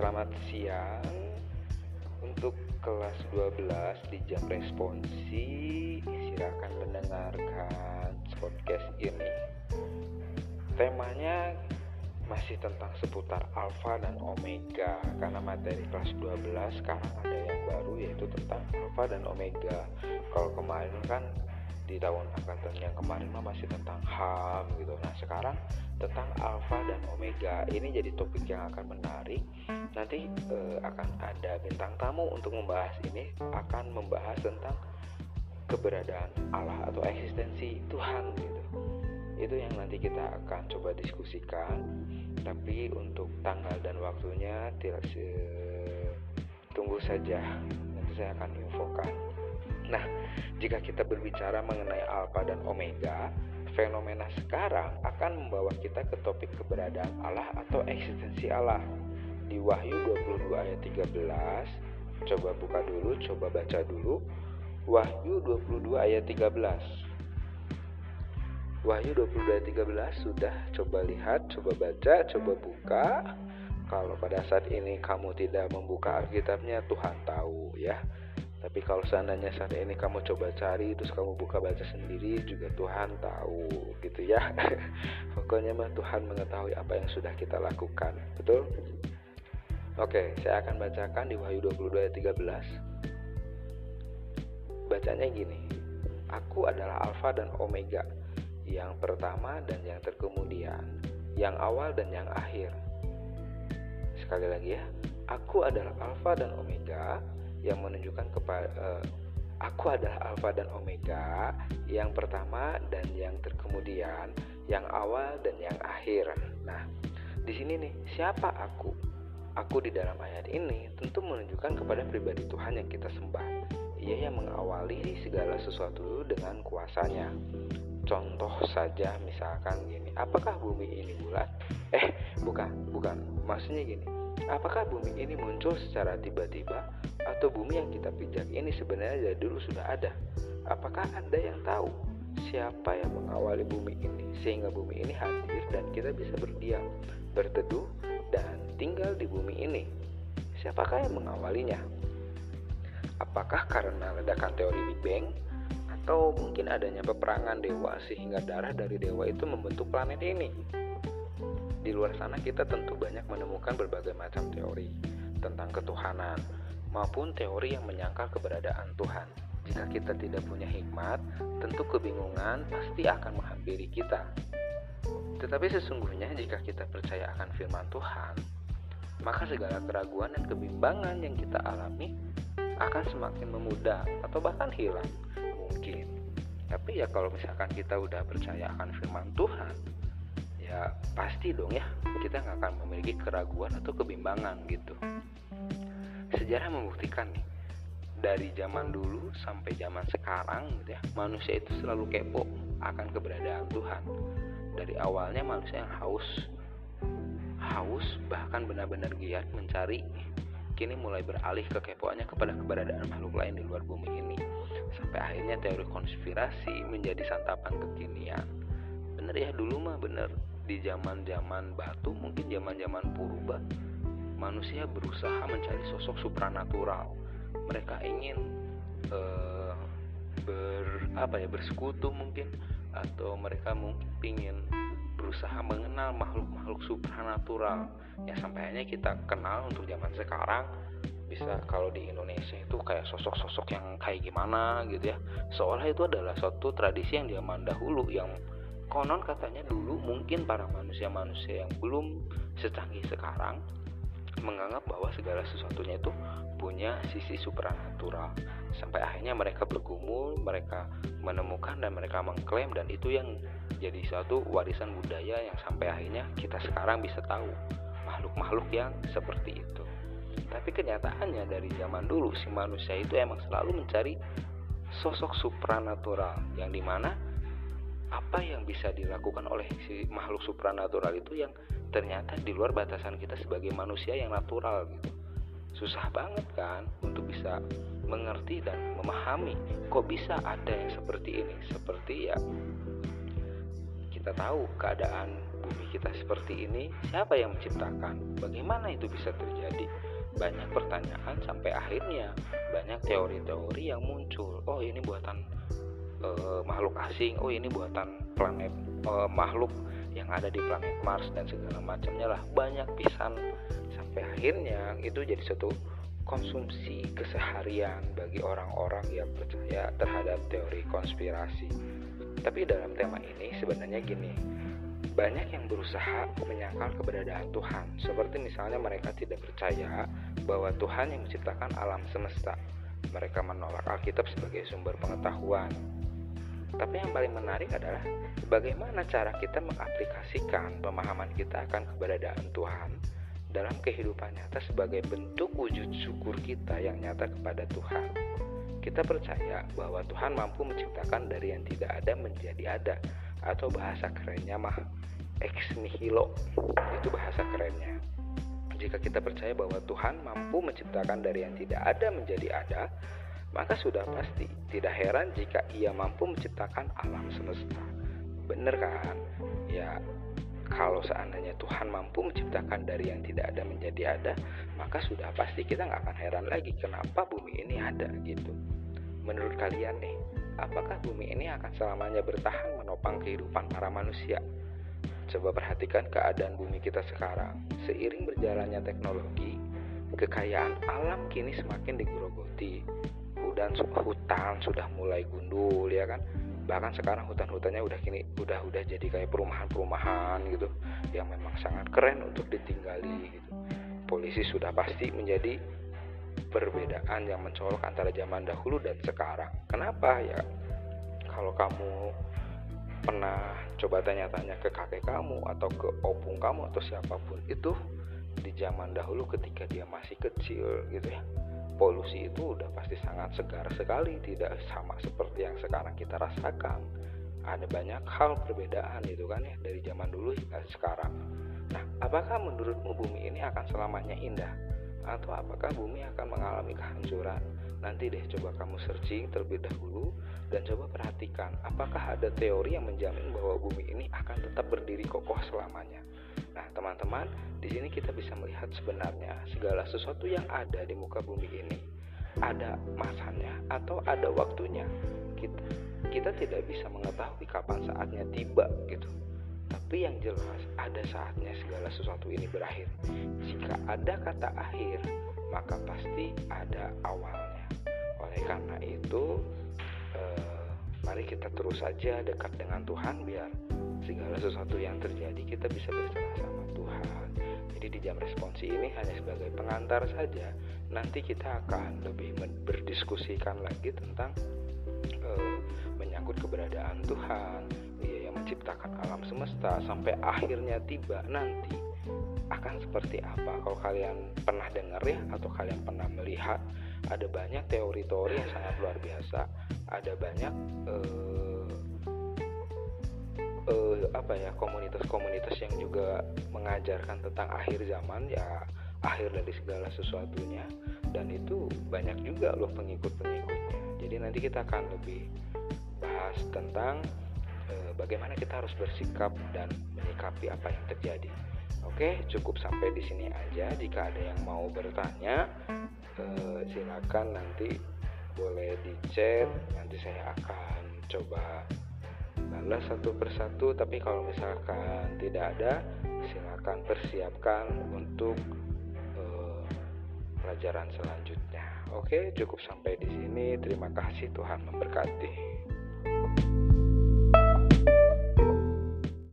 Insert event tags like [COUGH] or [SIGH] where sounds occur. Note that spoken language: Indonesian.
selamat siang. Untuk kelas 12 di jam responsi Silakan mendengarkan podcast ini. Temanya masih tentang seputar alfa dan omega. Karena materi kelas 12 sekarang ada yang baru yaitu tentang alfa dan omega. Kalau kemarin kan di tahun angkatan yang kemarin mah masih tentang HAM gitu. Nah, sekarang tentang alfa dan omega. Ini jadi topik yang akan menarik. Nanti eh, akan ada bintang tamu untuk membahas ini akan membahas tentang keberadaan Allah atau eksistensi Tuhan gitu. Itu yang nanti kita akan coba diskusikan. Tapi untuk tanggal dan waktunya tidak tunggu saja. Nanti saya akan infokan. Nah, jika kita berbicara mengenai alfa dan omega, fenomena sekarang akan membawa kita ke topik keberadaan Allah atau eksistensi Allah. Di Wahyu 22 ayat 13, coba buka dulu, coba baca dulu. Wahyu 22 ayat 13. Wahyu 22 ayat 13 sudah coba lihat, coba baca, coba buka. Kalau pada saat ini kamu tidak membuka Alkitabnya, Tuhan tahu ya tapi kalau seandainya saat ini kamu coba cari terus kamu buka baca sendiri juga Tuhan tahu gitu ya. [LAUGHS] Pokoknya mah Tuhan mengetahui apa yang sudah kita lakukan betul? Oke saya akan bacakan di Wahyu 22 ayat 13 bacanya gini Aku adalah Alfa dan Omega yang pertama dan yang terkemudian yang awal dan yang akhir. Sekali lagi ya Aku adalah Alfa dan Omega yang menunjukkan kepada uh, aku adalah alfa dan omega, yang pertama dan yang terkemudian, yang awal dan yang akhir. Nah, di sini nih, siapa aku? Aku di dalam ayat ini tentu menunjukkan kepada pribadi Tuhan yang kita sembah. Ia yang mengawali segala sesuatu dengan kuasanya. Contoh saja misalkan gini, apakah bumi ini bulat? Eh, bukan, bukan. Maksudnya gini, apakah bumi ini muncul secara tiba-tiba atau bumi yang kita pijak ini sebenarnya dari dulu sudah ada? Apakah Anda yang tahu siapa yang mengawali bumi ini sehingga bumi ini hadir dan kita bisa berdiam, berteduh dan tinggal di bumi ini? Siapakah yang mengawalinya? Apakah karena ledakan teori Big Bang atau mungkin adanya peperangan dewa sehingga darah dari dewa itu membentuk planet ini? Di luar sana kita tentu banyak menemukan berbagai macam teori tentang ketuhanan maupun teori yang menyangkal keberadaan Tuhan. Jika kita tidak punya hikmat, tentu kebingungan pasti akan menghampiri kita. Tetapi sesungguhnya jika kita percaya akan firman Tuhan, maka segala keraguan dan kebimbangan yang kita alami akan semakin memudah atau bahkan hilang mungkin. Tapi ya kalau misalkan kita udah percaya akan firman Tuhan, ya pasti dong ya kita nggak akan memiliki keraguan atau kebimbangan gitu sejarah membuktikan nih dari zaman dulu sampai zaman sekarang gitu ya manusia itu selalu kepo akan keberadaan Tuhan. Dari awalnya manusia yang haus haus bahkan benar-benar giat mencari kini mulai beralih kekepoannya kepada keberadaan makhluk lain di luar bumi ini. Sampai akhirnya teori konspirasi menjadi santapan kekinian. Bener ya dulu mah bener. Di zaman-zaman batu mungkin zaman-zaman purba manusia berusaha mencari sosok supranatural. Mereka ingin uh, ber apa ya bersekutu mungkin atau mereka mungkin ingin berusaha mengenal makhluk-makhluk supranatural. Ya sampai hanya kita kenal untuk zaman sekarang. Bisa kalau di Indonesia itu kayak sosok-sosok yang kayak gimana gitu ya. Seolah itu adalah suatu tradisi yang zaman dahulu yang konon katanya dulu mungkin para manusia-manusia yang belum secanggih sekarang menganggap bahwa segala sesuatunya itu punya sisi supranatural. Sampai akhirnya mereka bergumul mereka menemukan dan mereka mengklaim dan itu yang jadi suatu warisan budaya yang sampai akhirnya kita sekarang bisa tahu makhluk-makhluk yang seperti itu. Tapi kenyataannya dari zaman dulu si manusia itu emang selalu mencari sosok supranatural yang di mana apa yang bisa dilakukan oleh si makhluk supranatural itu yang ternyata di luar batasan kita sebagai manusia yang natural gitu susah banget kan untuk bisa mengerti dan memahami kok bisa ada yang seperti ini seperti ya kita tahu keadaan bumi kita seperti ini, siapa yang menciptakan? Bagaimana itu bisa terjadi? Banyak pertanyaan sampai akhirnya banyak teori-teori yang muncul. Oh, ini buatan uh, makhluk asing. Oh, ini buatan planet uh, makhluk yang ada di planet Mars dan segala macamnya lah. Banyak pisan sampai akhirnya itu jadi satu konsumsi keseharian bagi orang-orang yang percaya terhadap teori konspirasi. Tapi dalam tema ini sebenarnya gini, banyak yang berusaha menyangkal keberadaan Tuhan, seperti misalnya mereka tidak percaya bahwa Tuhan yang menciptakan alam semesta. Mereka menolak Alkitab sebagai sumber pengetahuan. Tapi yang paling menarik adalah bagaimana cara kita mengaplikasikan pemahaman kita akan keberadaan Tuhan dalam kehidupan nyata sebagai bentuk wujud syukur kita yang nyata kepada Tuhan. Kita percaya bahwa Tuhan mampu menciptakan dari yang tidak ada menjadi ada atau bahasa kerennya mah ex nihilo. Itu bahasa kerennya. Jika kita percaya bahwa Tuhan mampu menciptakan dari yang tidak ada menjadi ada, maka sudah pasti tidak heran jika ia mampu menciptakan alam semesta. Bener kan? Ya, kalau seandainya Tuhan mampu menciptakan dari yang tidak ada menjadi ada, maka sudah pasti kita nggak akan heran lagi kenapa bumi ini ada gitu. Menurut kalian nih, apakah bumi ini akan selamanya bertahan menopang kehidupan para manusia? Coba perhatikan keadaan bumi kita sekarang. Seiring berjalannya teknologi, kekayaan alam kini semakin digerogoti. Hutan, hutan sudah mulai gundul ya kan? Bahkan sekarang hutan-hutannya udah kini udah udah jadi kayak perumahan-perumahan gitu yang memang sangat keren untuk ditinggali gitu. Polisi sudah pasti menjadi perbedaan yang mencolok antara zaman dahulu dan sekarang. Kenapa ya? Kalau kamu pernah coba tanya-tanya ke kakek kamu atau ke opung kamu atau siapa pun itu di zaman dahulu ketika dia masih kecil gitu ya polusi itu udah pasti sangat segar sekali tidak sama seperti yang sekarang kita rasakan. Ada banyak hal perbedaan itu kan ya dari zaman dulu hingga sekarang. Nah apakah menurutmu bumi ini akan selamanya indah? Atau apakah bumi akan mengalami kehancuran? Nanti deh coba kamu searching terlebih dahulu dan coba perhatikan apakah ada teori yang menjamin bahwa bumi ini akan tetap berdiri kokoh selamanya Nah, teman-teman, di sini kita bisa melihat sebenarnya segala sesuatu yang ada di muka bumi ini ada masanya atau ada waktunya. Kita kita tidak bisa mengetahui kapan saatnya tiba gitu. Tapi yang jelas ada saatnya segala sesuatu ini berakhir. Jika ada kata akhir, maka pasti ada awalnya. Oleh karena itu, eh, mari kita terus saja dekat dengan Tuhan biar segala sesuatu yang terjadi kita bisa berserah sama Tuhan. Jadi di jam responsi ini hanya sebagai pengantar saja nanti kita akan lebih berdiskusikan lagi tentang uh, menyangkut keberadaan Tuhan. Dia yang menciptakan alam semesta sampai akhirnya tiba nanti akan seperti apa. Kalau kalian pernah dengar ya atau kalian pernah melihat ada banyak teori-teori yang sangat luar biasa. Ada banyak uh, uh, apa ya komunitas-komunitas yang juga mengajarkan tentang akhir zaman ya akhir dari segala sesuatunya dan itu banyak juga loh pengikut-pengikutnya jadi nanti kita akan lebih bahas tentang uh, bagaimana kita harus bersikap dan menyikapi apa yang terjadi Oke, cukup sampai di sini aja. Jika ada yang mau bertanya, uh, silakan nanti boleh di chat. Nanti saya akan coba balas satu persatu tapi kalau misalkan tidak ada silakan persiapkan untuk uh, pelajaran selanjutnya. Oke cukup sampai di sini. Terima kasih Tuhan memberkati